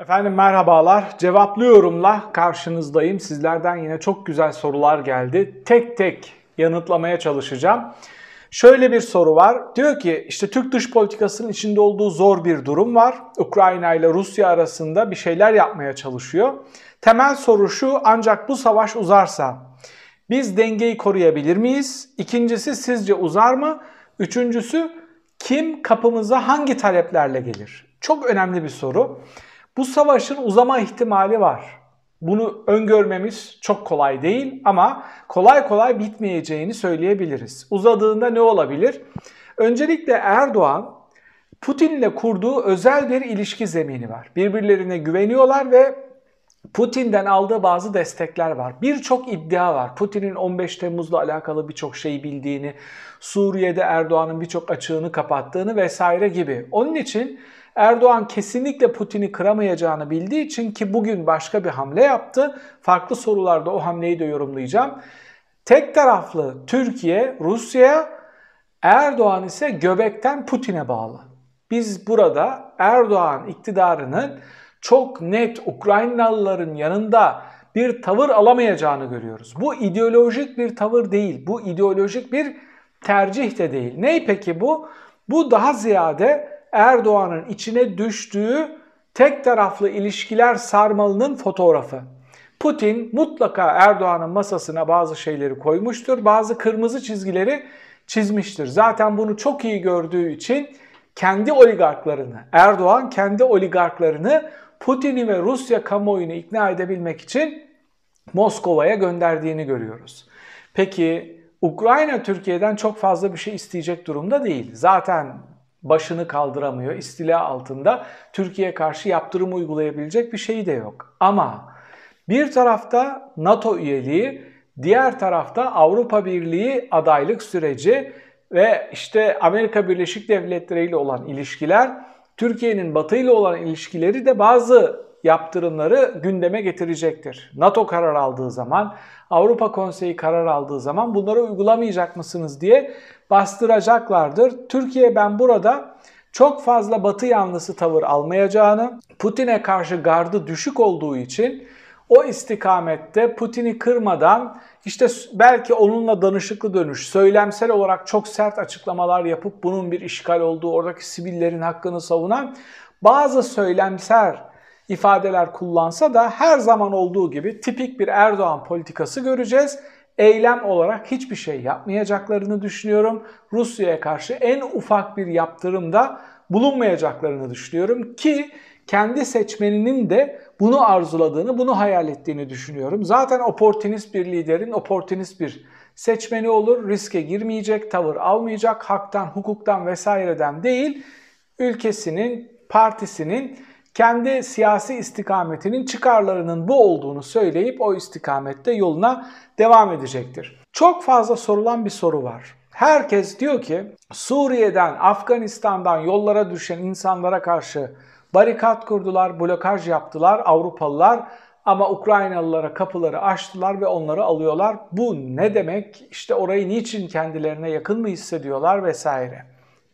Efendim merhabalar. Cevaplı yorumla karşınızdayım. Sizlerden yine çok güzel sorular geldi. Tek tek yanıtlamaya çalışacağım. Şöyle bir soru var. Diyor ki işte Türk dış politikasının içinde olduğu zor bir durum var. Ukrayna ile Rusya arasında bir şeyler yapmaya çalışıyor. Temel soru şu ancak bu savaş uzarsa biz dengeyi koruyabilir miyiz? İkincisi sizce uzar mı? Üçüncüsü kim kapımıza hangi taleplerle gelir? Çok önemli bir soru. Bu savaşın uzama ihtimali var. Bunu öngörmemiz çok kolay değil ama kolay kolay bitmeyeceğini söyleyebiliriz. Uzadığında ne olabilir? Öncelikle Erdoğan Putin'le kurduğu özel bir ilişki zemini var. Birbirlerine güveniyorlar ve Putin'den aldığı bazı destekler var. Birçok iddia var. Putin'in 15 Temmuz'la alakalı birçok şeyi bildiğini, Suriye'de Erdoğan'ın birçok açığını kapattığını vesaire gibi. Onun için Erdoğan kesinlikle Putin'i kıramayacağını bildiği için ki bugün başka bir hamle yaptı. Farklı sorularda o hamleyi de yorumlayacağım. Tek taraflı Türkiye Rusya'ya, Erdoğan ise göbekten Putin'e bağlı. Biz burada Erdoğan iktidarının çok net Ukraynalıların yanında bir tavır alamayacağını görüyoruz. Bu ideolojik bir tavır değil. Bu ideolojik bir tercih de değil. Ney peki bu? Bu daha ziyade Erdoğan'ın içine düştüğü tek taraflı ilişkiler sarmalının fotoğrafı. Putin mutlaka Erdoğan'ın masasına bazı şeyleri koymuştur. Bazı kırmızı çizgileri çizmiştir. Zaten bunu çok iyi gördüğü için kendi oligarklarını, Erdoğan kendi oligarklarını Putin'i ve Rusya kamuoyunu ikna edebilmek için Moskova'ya gönderdiğini görüyoruz. Peki Ukrayna Türkiye'den çok fazla bir şey isteyecek durumda değil. Zaten başını kaldıramıyor, istila altında. Türkiye karşı yaptırım uygulayabilecek bir şeyi de yok. Ama bir tarafta NATO üyeliği, diğer tarafta Avrupa Birliği adaylık süreci ve işte Amerika Birleşik Devletleri ile olan ilişkiler Türkiye'nin Batı ile olan ilişkileri de bazı yaptırımları gündeme getirecektir. NATO karar aldığı zaman, Avrupa Konseyi karar aldığı zaman bunları uygulamayacak mısınız diye bastıracaklardır. Türkiye ben burada çok fazla Batı yanlısı tavır almayacağını, Putin'e karşı gardı düşük olduğu için o istikamette Putin'i kırmadan işte belki onunla danışıklı dönüş, söylemsel olarak çok sert açıklamalar yapıp bunun bir işgal olduğu, oradaki sivillerin hakkını savunan bazı söylemsel ifadeler kullansa da her zaman olduğu gibi tipik bir Erdoğan politikası göreceğiz. Eylem olarak hiçbir şey yapmayacaklarını düşünüyorum. Rusya'ya karşı en ufak bir yaptırımda bulunmayacaklarını düşünüyorum ki kendi seçmeninin de bunu arzuladığını, bunu hayal ettiğini düşünüyorum. Zaten oportunist bir liderin oportunist bir seçmeni olur. Riske girmeyecek, tavır almayacak, haktan, hukuktan vesaireden değil, ülkesinin, partisinin kendi siyasi istikametinin çıkarlarının bu olduğunu söyleyip o istikamette yoluna devam edecektir. Çok fazla sorulan bir soru var. Herkes diyor ki Suriye'den, Afganistan'dan yollara düşen insanlara karşı Barikat kurdular, blokaj yaptılar Avrupalılar ama Ukraynalılara kapıları açtılar ve onları alıyorlar. Bu ne demek? İşte orayı niçin kendilerine yakın mı hissediyorlar vesaire.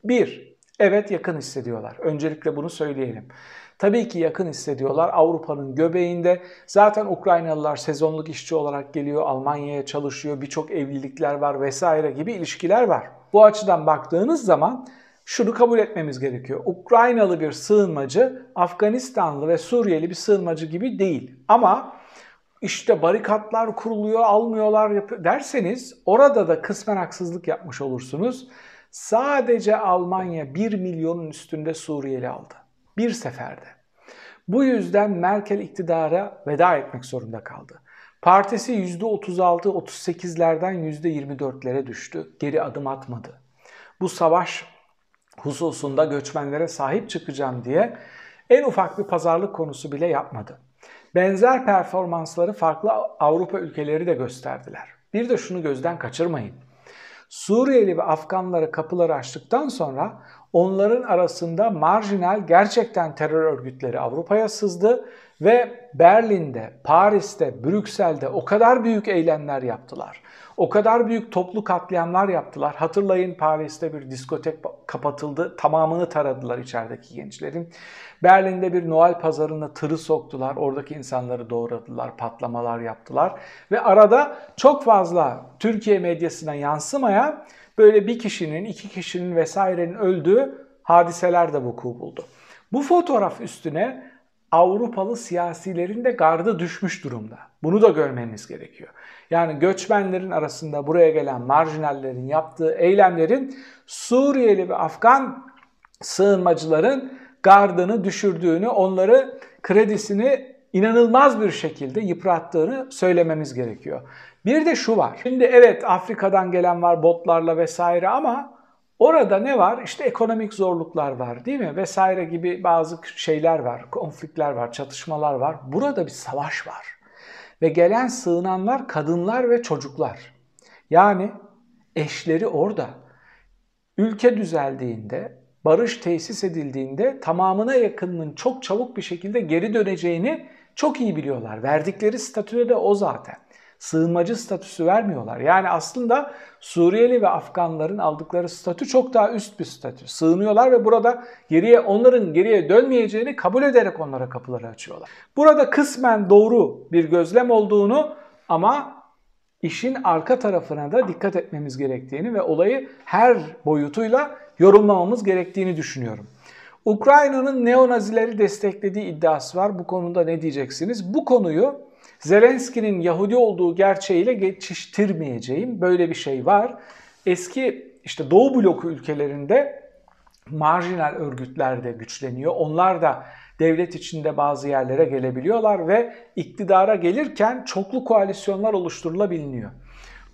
Bir, evet yakın hissediyorlar. Öncelikle bunu söyleyelim. Tabii ki yakın hissediyorlar Avrupa'nın göbeğinde. Zaten Ukraynalılar sezonluk işçi olarak geliyor, Almanya'ya çalışıyor, birçok evlilikler var vesaire gibi ilişkiler var. Bu açıdan baktığınız zaman şunu kabul etmemiz gerekiyor. Ukraynalı bir sığınmacı Afganistanlı ve Suriyeli bir sığınmacı gibi değil. Ama işte barikatlar kuruluyor, almıyorlar derseniz orada da kısmen haksızlık yapmış olursunuz. Sadece Almanya 1 milyonun üstünde Suriyeli aldı. Bir seferde. Bu yüzden Merkel iktidara veda etmek zorunda kaldı. Partisi %36-38'lerden %24'lere düştü. Geri adım atmadı. Bu savaş hususunda göçmenlere sahip çıkacağım diye en ufak bir pazarlık konusu bile yapmadı. Benzer performansları farklı Avrupa ülkeleri de gösterdiler. Bir de şunu gözden kaçırmayın. Suriyeli ve Afganlara kapıları açtıktan sonra onların arasında marjinal gerçekten terör örgütleri Avrupa'ya sızdı Ve Berlin'de, Paris'te, Brüksel'de o kadar büyük eylemler yaptılar. O kadar büyük toplu katliamlar yaptılar. Hatırlayın Paris'te bir diskotek kapatıldı. Tamamını taradılar içerideki gençlerin. Berlin'de bir Noel pazarına tırı soktular. Oradaki insanları doğradılar, patlamalar yaptılar. Ve arada çok fazla Türkiye medyasına yansımaya böyle bir kişinin, iki kişinin vesairenin öldüğü hadiseler de vuku buldu. Bu fotoğraf üstüne Avrupalı siyasilerin de gardı düşmüş durumda. Bunu da görmemiz gerekiyor. Yani göçmenlerin arasında buraya gelen marjinallerin yaptığı eylemlerin Suriyeli ve Afgan sığınmacıların gardını düşürdüğünü, onları kredisini inanılmaz bir şekilde yıprattığını söylememiz gerekiyor. Bir de şu var. Şimdi evet Afrika'dan gelen var botlarla vesaire ama orada ne var? İşte ekonomik zorluklar var değil mi? Vesaire gibi bazı şeyler var, konflikler var, çatışmalar var. Burada bir savaş var. Ve gelen sığınanlar kadınlar ve çocuklar. Yani eşleri orada. Ülke düzeldiğinde, barış tesis edildiğinde tamamına yakınının çok çabuk bir şekilde geri döneceğini çok iyi biliyorlar. Verdikleri statüde de o zaten. Sığınmacı statüsü vermiyorlar. Yani aslında Suriyeli ve Afganların aldıkları statü çok daha üst bir statü. Sığınıyorlar ve burada geriye onların geriye dönmeyeceğini kabul ederek onlara kapıları açıyorlar. Burada kısmen doğru bir gözlem olduğunu ama işin arka tarafına da dikkat etmemiz gerektiğini ve olayı her boyutuyla yorumlamamız gerektiğini düşünüyorum. Ukrayna'nın neonazileri desteklediği iddiası var. Bu konuda ne diyeceksiniz? Bu konuyu Zelenski'nin Yahudi olduğu gerçeğiyle geçiştirmeyeceğim. Böyle bir şey var. Eski işte Doğu bloku ülkelerinde marjinal örgütler de güçleniyor. Onlar da devlet içinde bazı yerlere gelebiliyorlar ve iktidara gelirken çoklu koalisyonlar oluşturulabiliyor.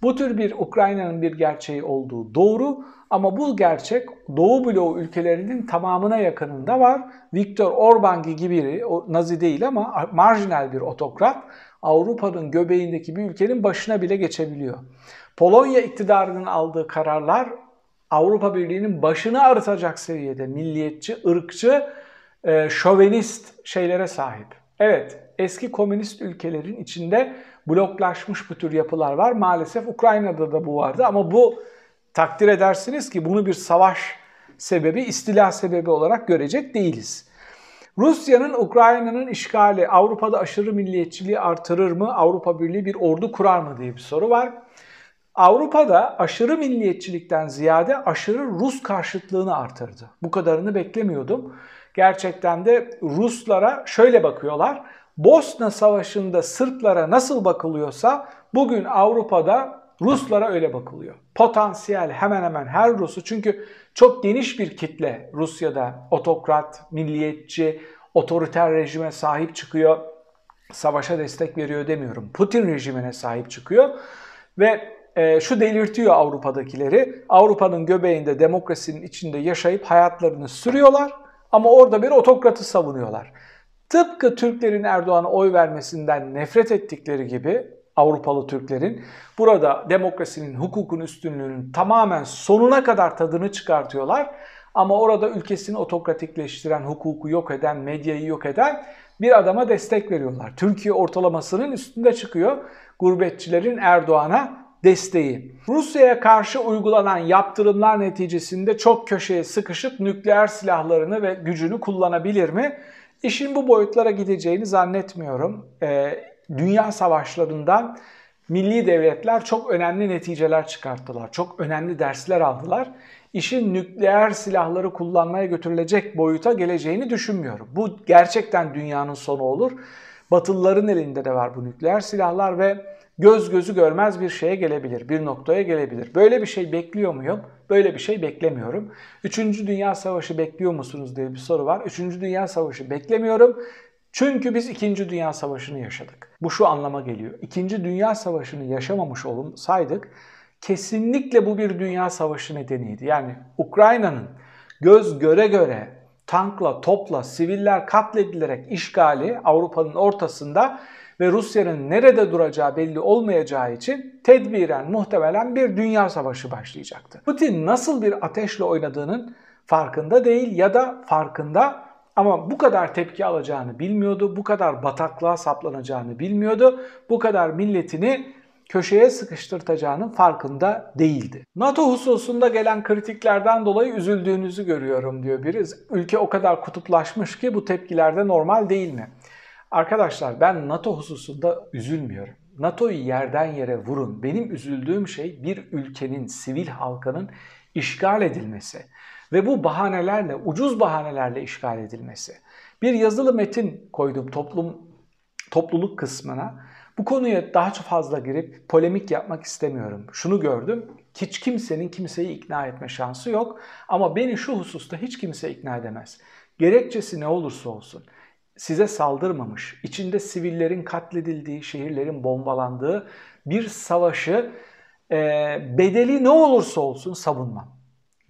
Bu tür bir Ukrayna'nın bir gerçeği olduğu doğru ama bu gerçek Doğu bloğu ülkelerinin tamamına yakınında var. Viktor Orban gibi o Nazi değil ama marjinal bir otokrat Avrupa'nın göbeğindeki bir ülkenin başına bile geçebiliyor. Polonya iktidarının aldığı kararlar Avrupa Birliği'nin başını arıtacak seviyede milliyetçi, ırkçı, e, şovenist şeylere sahip. Evet, eski komünist ülkelerin içinde bloklaşmış bu tür yapılar var. Maalesef Ukrayna'da da bu vardı ama bu takdir edersiniz ki bunu bir savaş sebebi, istila sebebi olarak görecek değiliz. Rusya'nın Ukrayna'nın işgali Avrupa'da aşırı milliyetçiliği artırır mı? Avrupa Birliği bir ordu kurar mı diye bir soru var. Avrupa'da aşırı milliyetçilikten ziyade aşırı Rus karşıtlığını artırdı. Bu kadarını beklemiyordum. Gerçekten de Ruslara şöyle bakıyorlar. Bosna Savaşı'nda Sırplara nasıl bakılıyorsa bugün Avrupa'da Ruslara öyle bakılıyor. Potansiyel hemen hemen her Rus'u çünkü çok geniş bir kitle Rusya'da otokrat, milliyetçi, otoriter rejime sahip çıkıyor. Savaşa destek veriyor demiyorum. Putin rejimine sahip çıkıyor ve e, şu delirtiyor Avrupa'dakileri. Avrupa'nın göbeğinde demokrasinin içinde yaşayıp hayatlarını sürüyorlar ama orada bir otokratı savunuyorlar. Tıpkı Türklerin Erdoğan'a oy vermesinden nefret ettikleri gibi Avrupalı Türklerin burada demokrasinin, hukukun üstünlüğünün tamamen sonuna kadar tadını çıkartıyorlar. Ama orada ülkesini otokratikleştiren, hukuku yok eden, medyayı yok eden bir adama destek veriyorlar. Türkiye ortalamasının üstünde çıkıyor gurbetçilerin Erdoğan'a desteği. Rusya'ya karşı uygulanan yaptırımlar neticesinde çok köşeye sıkışıp nükleer silahlarını ve gücünü kullanabilir mi? İşin bu boyutlara gideceğini zannetmiyorum. Ee, dünya savaşlarından milli devletler çok önemli neticeler çıkarttılar. Çok önemli dersler aldılar. İşin nükleer silahları kullanmaya götürülecek boyuta geleceğini düşünmüyorum. Bu gerçekten dünyanın sonu olur. Batılıların elinde de var bu nükleer silahlar ve göz gözü görmez bir şeye gelebilir, bir noktaya gelebilir. Böyle bir şey bekliyor muyum? Böyle bir şey beklemiyorum. Üçüncü Dünya Savaşı bekliyor musunuz diye bir soru var. Üçüncü Dünya Savaşı beklemiyorum. Çünkü biz İkinci Dünya Savaşı'nı yaşadık. Bu şu anlama geliyor. İkinci Dünya Savaşı'nı yaşamamış olsaydık kesinlikle bu bir dünya savaşı nedeniydi. Yani Ukrayna'nın göz göre göre tankla, topla, siviller katledilerek işgali Avrupa'nın ortasında ve Rusya'nın nerede duracağı belli olmayacağı için tedbiren muhtemelen bir dünya savaşı başlayacaktı. Putin nasıl bir ateşle oynadığının farkında değil ya da farkında Ama bu kadar tepki alacağını bilmiyordu, bu kadar bataklığa saplanacağını bilmiyordu, bu kadar milletini köşeye sıkıştırtacağının farkında değildi. NATO hususunda gelen kritiklerden dolayı üzüldüğünüzü görüyorum diyor biri. Ülke o kadar kutuplaşmış ki bu tepkilerde normal değil mi? Arkadaşlar ben NATO hususunda üzülmüyorum. NATO'yu yerden yere vurun. Benim üzüldüğüm şey bir ülkenin, sivil halkının işgal edilmesi ve bu bahanelerle, ucuz bahanelerle işgal edilmesi. Bir yazılı metin koydum toplum topluluk kısmına. Bu konuya daha çok fazla girip polemik yapmak istemiyorum. Şunu gördüm. Hiç kimsenin kimseyi ikna etme şansı yok. Ama beni şu hususta hiç kimse ikna edemez. Gerekçesi ne olursa olsun size saldırmamış, içinde sivillerin katledildiği, şehirlerin bombalandığı bir savaşı e, bedeli ne olursa olsun savunmam.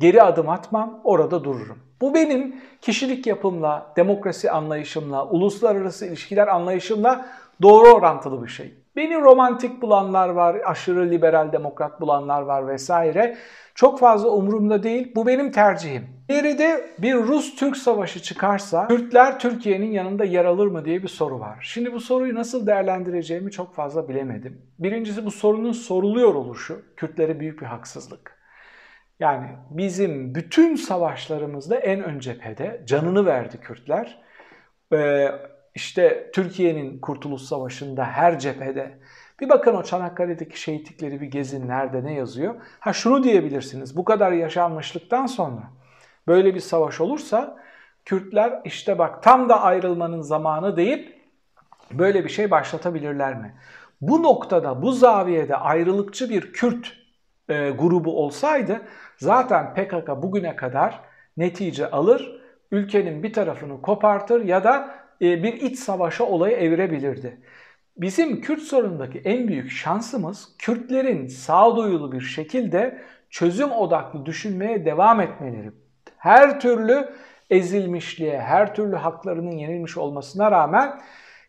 Geri adım atmam, orada dururum. Bu benim kişilik yapımla, demokrasi anlayışımla, uluslararası ilişkiler anlayışımla doğru orantılı bir şey. Beni romantik bulanlar var, aşırı liberal demokrat bulanlar var vesaire. Çok fazla umurumda değil. Bu benim tercihim. Geride bir Rus-Türk savaşı çıkarsa Kürtler Türkiye'nin yanında yer alır mı diye bir soru var. Şimdi bu soruyu nasıl değerlendireceğimi çok fazla bilemedim. Birincisi bu sorunun soruluyor oluşu Kürtlere büyük bir haksızlık. Yani bizim bütün savaşlarımızda en ön cephede canını verdi Kürtler. Ee, işte Türkiye'nin Kurtuluş Savaşı'nda her cephede. Bir bakın o Çanakkale'deki şehitlikleri bir gezin nerede ne yazıyor. Ha şunu diyebilirsiniz bu kadar yaşanmışlıktan sonra böyle bir savaş olursa Kürtler işte bak tam da ayrılmanın zamanı deyip böyle bir şey başlatabilirler mi? Bu noktada bu zaviyede ayrılıkçı bir Kürt e, grubu olsaydı zaten PKK bugüne kadar netice alır, ülkenin bir tarafını kopartır ya da bir iç savaşa olayı evirebilirdi. Bizim Kürt sorunundaki en büyük şansımız Kürtlerin sağduyulu bir şekilde çözüm odaklı düşünmeye devam etmeleri. Her türlü ezilmişliğe, her türlü haklarının yenilmiş olmasına rağmen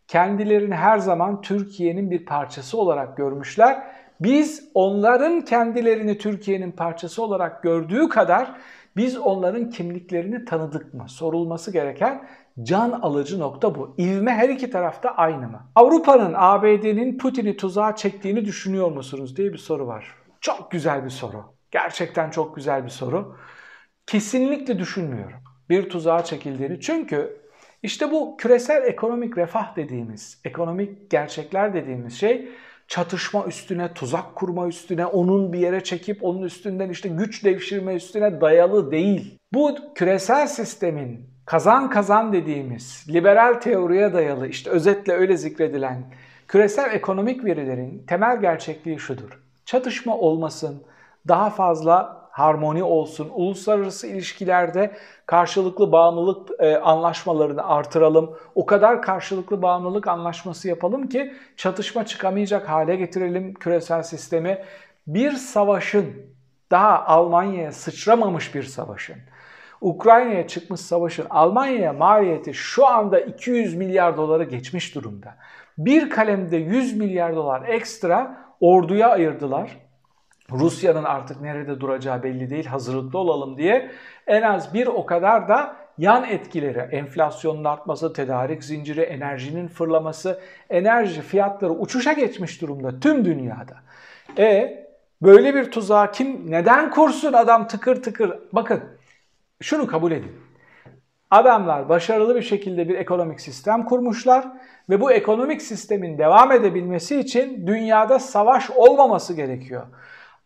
kendilerini her zaman Türkiye'nin bir parçası olarak görmüşler. Biz onların kendilerini Türkiye'nin parçası olarak gördüğü kadar biz onların kimliklerini tanıdık mı? Sorulması gereken can alıcı nokta bu. İvme her iki tarafta aynı mı? Avrupa'nın, ABD'nin Putin'i tuzağa çektiğini düşünüyor musunuz diye bir soru var. Çok güzel bir soru. Gerçekten çok güzel bir soru. Kesinlikle düşünmüyorum bir tuzağa çekildiğini. Çünkü işte bu küresel ekonomik refah dediğimiz, ekonomik gerçekler dediğimiz şey çatışma üstüne, tuzak kurma üstüne, onun bir yere çekip onun üstünden işte güç devşirme üstüne dayalı değil. Bu küresel sistemin kazan kazan dediğimiz liberal teoriye dayalı işte özetle öyle zikredilen küresel ekonomik verilerin temel gerçekliği şudur. Çatışma olmasın, daha fazla harmoni olsun, uluslararası ilişkilerde karşılıklı bağımlılık e, anlaşmalarını artıralım. O kadar karşılıklı bağımlılık anlaşması yapalım ki çatışma çıkamayacak hale getirelim küresel sistemi. Bir savaşın daha Almanya'ya sıçramamış bir savaşın Ukrayna'ya çıkmış savaşın Almanya'ya maliyeti şu anda 200 milyar doları geçmiş durumda. Bir kalemde 100 milyar dolar ekstra orduya ayırdılar. Rusya'nın artık nerede duracağı belli değil hazırlıklı olalım diye en az bir o kadar da yan etkileri, enflasyonun artması, tedarik zinciri, enerjinin fırlaması, enerji fiyatları uçuşa geçmiş durumda tüm dünyada. E böyle bir tuzağı kim neden kursun adam tıkır tıkır? Bakın şunu kabul edin. Adamlar başarılı bir şekilde bir ekonomik sistem kurmuşlar ve bu ekonomik sistemin devam edebilmesi için dünyada savaş olmaması gerekiyor.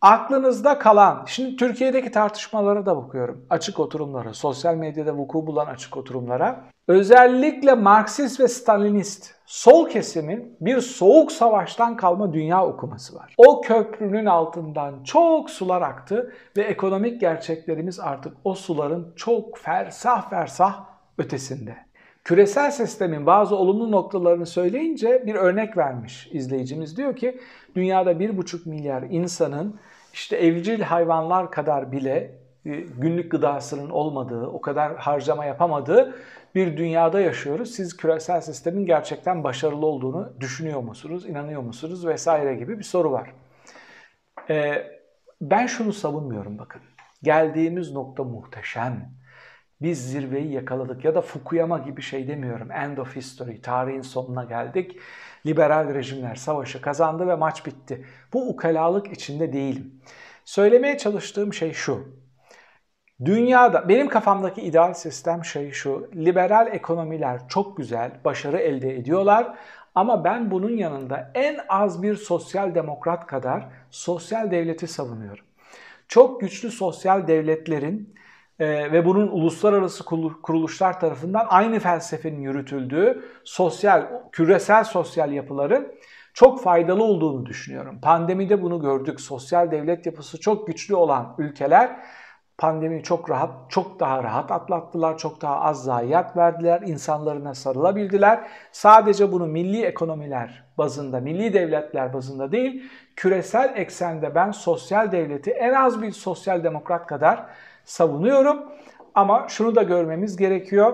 Aklınızda kalan, şimdi Türkiye'deki tartışmalara da bakıyorum. Açık oturumlara, sosyal medyada vuku bulan açık oturumlara. Özellikle Marksist ve Stalinist sol kesimin bir soğuk savaştan kalma dünya okuması var. O köprünün altından çok sular aktı ve ekonomik gerçeklerimiz artık o suların çok fersah fersah ötesinde. Küresel sistemin bazı olumlu noktalarını söyleyince bir örnek vermiş izleyicimiz. Diyor ki dünyada 1,5 milyar insanın işte evcil hayvanlar kadar bile e, günlük gıdasının olmadığı, o kadar harcama yapamadığı bir dünyada yaşıyoruz. Siz küresel sistemin gerçekten başarılı olduğunu düşünüyor musunuz, inanıyor musunuz vesaire gibi bir soru var. Ee, ben şunu savunmuyorum bakın. Geldiğimiz nokta muhteşem. Biz zirveyi yakaladık ya da Fukuyama gibi şey demiyorum. End of history, tarihin sonuna geldik. Liberal rejimler savaşı kazandı ve maç bitti. Bu ukalalık içinde değilim. Söylemeye çalıştığım şey şu. Dünyada benim kafamdaki ideal sistem şey şu. Liberal ekonomiler çok güzel, başarı elde ediyorlar ama ben bunun yanında en az bir sosyal demokrat kadar sosyal devleti savunuyorum. Çok güçlü sosyal devletlerin e, ve bunun uluslararası kuruluşlar tarafından aynı felsefenin yürütüldüğü sosyal, küresel sosyal yapıların çok faydalı olduğunu düşünüyorum. Pandemide bunu gördük. Sosyal devlet yapısı çok güçlü olan ülkeler pandemiyi çok rahat, çok daha rahat atlattılar, çok daha az zayiat verdiler, insanlarına sarılabildiler. Sadece bunu milli ekonomiler bazında, milli devletler bazında değil, küresel eksende ben sosyal devleti en az bir sosyal demokrat kadar savunuyorum. Ama şunu da görmemiz gerekiyor.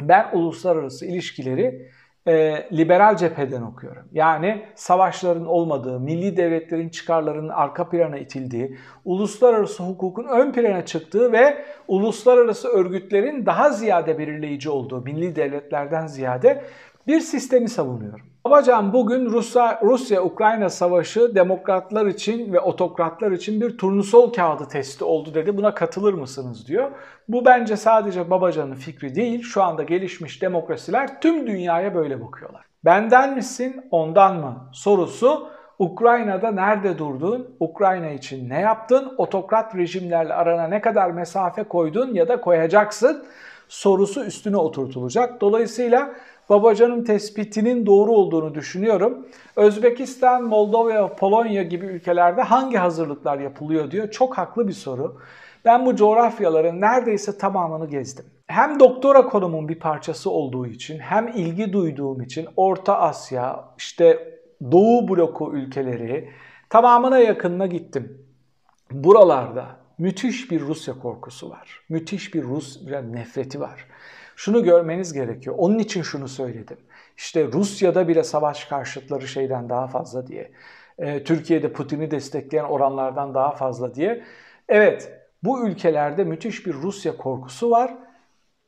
Ben uluslararası ilişkileri e, liberal cepheden okuyorum. Yani savaşların olmadığı, milli devletlerin çıkarlarının arka plana itildiği, uluslararası hukukun ön plana çıktığı ve uluslararası örgütlerin daha ziyade belirleyici olduğu, milli devletlerden ziyade bir sistemi savunuyorum. Babacan bugün Rusya Rusya-Ukrayna savaşı demokratlar için ve otokratlar için bir turnusol kağıdı testi oldu dedi. Buna katılır mısınız diyor. Bu bence sadece Babacan'ın fikri değil. Şu anda gelişmiş demokrasiler tüm dünyaya böyle bakıyorlar. Benden misin, ondan mı sorusu Ukrayna'da nerede durdun, Ukrayna için ne yaptın, otokrat rejimlerle arana ne kadar mesafe koydun ya da koyacaksın sorusu üstüne oturtulacak. Dolayısıyla Babacan'ın tespitinin doğru olduğunu düşünüyorum. Özbekistan, Moldova, Polonya gibi ülkelerde hangi hazırlıklar yapılıyor diyor. Çok haklı bir soru. Ben bu coğrafyaların neredeyse tamamını gezdim. Hem doktora konumun bir parçası olduğu için hem ilgi duyduğum için Orta Asya, işte Doğu bloku ülkeleri tamamına yakınına gittim. Buralarda müthiş bir Rusya korkusu var. Müthiş bir Rus nefreti var. Şunu görmeniz gerekiyor. Onun için şunu söyledim. İşte Rusya'da bile savaş karşıtları şeyden daha fazla diye. E, Türkiye'de Putin'i destekleyen oranlardan daha fazla diye. Evet bu ülkelerde müthiş bir Rusya korkusu var.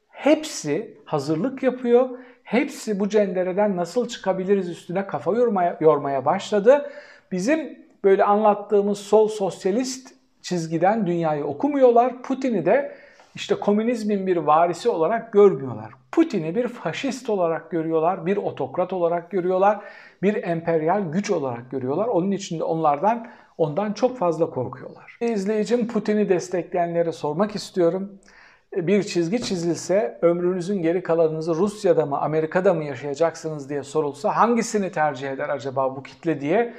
Hepsi hazırlık yapıyor. Hepsi bu cendereden nasıl çıkabiliriz üstüne kafa yormaya, yormaya başladı. Bizim böyle anlattığımız sol sosyalist çizgiden dünyayı okumuyorlar. Putin'i de işte komünizmin bir varisi olarak görmüyorlar. Putin'i bir faşist olarak görüyorlar, bir otokrat olarak görüyorlar, bir emperyal güç olarak görüyorlar. Onun için de onlardan ondan çok fazla korkuyorlar. İzleyicim Putin'i destekleyenlere sormak istiyorum. Bir çizgi çizilse ömrünüzün geri kalanınızı Rusya'da mı Amerika'da mı yaşayacaksınız diye sorulsa hangisini tercih eder acaba bu kitle diye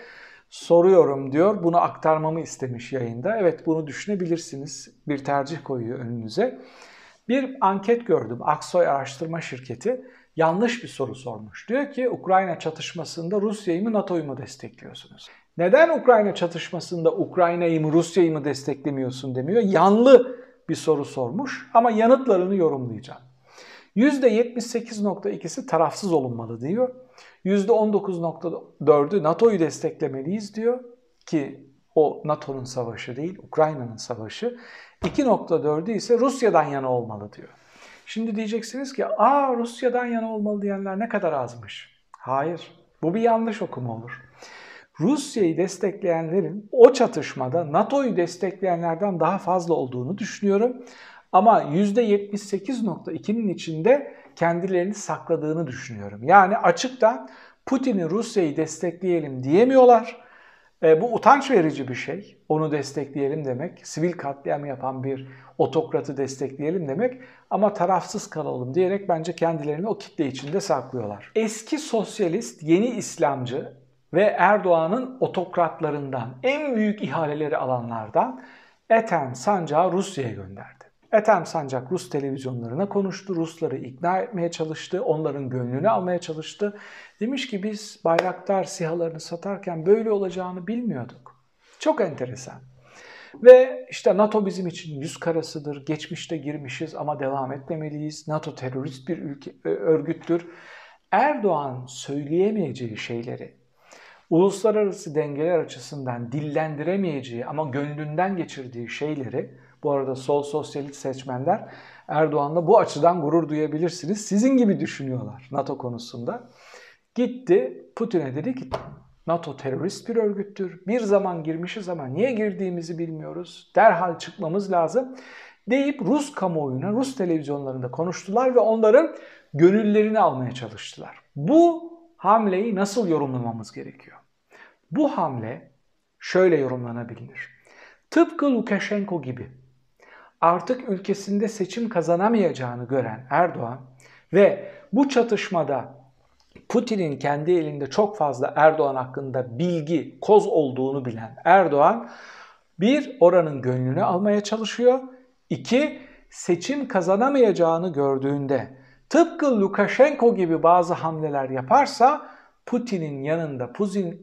soruyorum diyor. Bunu aktarmamı istemiş yayında. Evet bunu düşünebilirsiniz. Bir tercih koyuyor önünüze. Bir anket gördüm. Aksoy Araştırma Şirketi yanlış bir soru sormuş. Diyor ki Ukrayna çatışmasında Rusya'yı mı NATO'yu mu destekliyorsunuz? Neden Ukrayna çatışmasında Ukrayna'yı mı Rusya'yı mı desteklemiyorsun demiyor. Yanlı bir soru sormuş ama yanıtlarını yorumlayacağım. %78.2'si tarafsız olunmalı diyor. %19.4'ü NATO'yu desteklemeliyiz diyor ki o NATO'nun savaşı değil, Ukrayna'nın savaşı. 2.4'ü ise Rusya'dan yana olmalı diyor. Şimdi diyeceksiniz ki, aa Rusya'dan yana olmalı diyenler ne kadar azmış. Hayır, bu bir yanlış okuma olur. Rusya'yı destekleyenlerin o çatışmada NATO'yu destekleyenlerden daha fazla olduğunu düşünüyorum. Ama %78.2'nin içinde kendilerini sakladığını düşünüyorum. Yani açıktan Putin'i Rusya'yı destekleyelim diyemiyorlar. E, bu utanç verici bir şey. Onu destekleyelim demek. Sivil katliam yapan bir otokratı destekleyelim demek. Ama tarafsız kalalım diyerek bence kendilerini o kitle içinde saklıyorlar. Eski sosyalist, yeni İslamcı ve Erdoğan'ın otokratlarından, en büyük ihaleleri alanlardan Ethem Sancağı Rusya'ya gönderdi. Ethem Sancak Rus televizyonlarına konuştu, Rusları ikna etmeye çalıştı, onların gönlünü almaya çalıştı. Demiş ki biz Bayraktar sihalarını satarken böyle olacağını bilmiyorduk. Çok enteresan. Ve işte NATO bizim için yüz karasıdır, geçmişte girmişiz ama devam etmemeliyiz. NATO terörist bir ülke, e, örgüttür. Erdoğan söyleyemeyeceği şeyleri, uluslararası dengeler açısından dillendiremeyeceği ama gönlünden geçirdiği şeyleri Bu arada sol sosyalist seçmenler Erdoğan'la bu açıdan gurur duyabilirsiniz. Sizin gibi düşünüyorlar NATO konusunda. Gitti Putin'e dedi ki NATO terörist bir örgüttür. Bir zaman girmişiz ama niye girdiğimizi bilmiyoruz. Derhal çıkmamız lazım deyip Rus kamuoyuna, Rus televizyonlarında konuştular ve onların gönüllerini almaya çalıştılar. Bu hamleyi nasıl yorumlamamız gerekiyor? Bu hamle şöyle yorumlanabilir. Tıpkı Lukashenko gibi artık ülkesinde seçim kazanamayacağını gören Erdoğan ve bu çatışmada Putin'in kendi elinde çok fazla Erdoğan hakkında bilgi, koz olduğunu bilen Erdoğan bir oranın gönlünü almaya çalışıyor. İki seçim kazanamayacağını gördüğünde tıpkı Lukashenko gibi bazı hamleler yaparsa Putin'in yanında,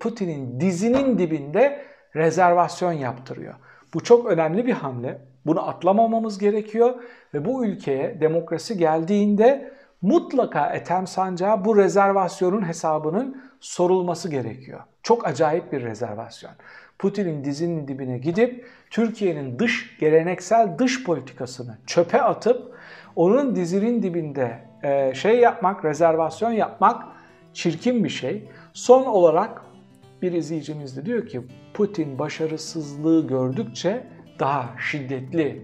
Putin'in dizinin dibinde rezervasyon yaptırıyor. Bu çok önemli bir hamle. Bunu atlamamamız gerekiyor ve bu ülkeye demokrasi geldiğinde mutlaka Ethem Sancağı bu rezervasyonun hesabının sorulması gerekiyor. Çok acayip bir rezervasyon. Putin'in dizinin dibine gidip Türkiye'nin dış geleneksel dış politikasını çöpe atıp onun dizinin dibinde e, şey yapmak, rezervasyon yapmak çirkin bir şey. Son olarak bir izleyicimiz de diyor ki Putin başarısızlığı gördükçe daha şiddetli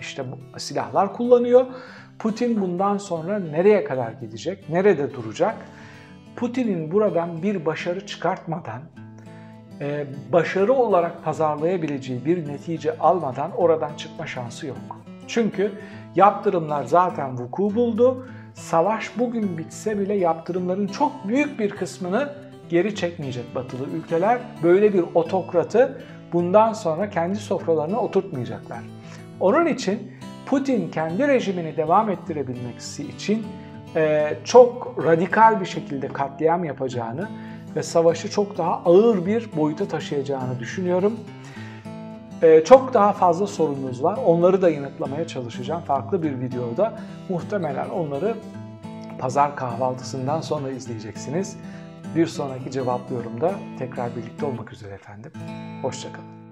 işte silahlar kullanıyor. Putin bundan sonra nereye kadar gidecek? Nerede duracak? Putin'in buradan bir başarı çıkartmadan, e, başarı olarak pazarlayabileceği bir netice almadan oradan çıkma şansı yok. Çünkü yaptırımlar zaten vuku buldu. Savaş bugün bitse bile yaptırımların çok büyük bir kısmını geri çekmeyecek batılı ülkeler. Böyle bir otokratı bundan sonra kendi sofralarına oturtmayacaklar. Onun için Putin kendi rejimini devam ettirebilmesi için e, çok radikal bir şekilde katliam yapacağını ve savaşı çok daha ağır bir boyuta taşıyacağını düşünüyorum. E, çok daha fazla sorunumuz var. Onları da yanıtlamaya çalışacağım farklı bir videoda. Muhtemelen onları pazar kahvaltısından sonra izleyeceksiniz. Bir sonraki cevaplı yorumda tekrar birlikte olmak üzere efendim. Hoşçakalın.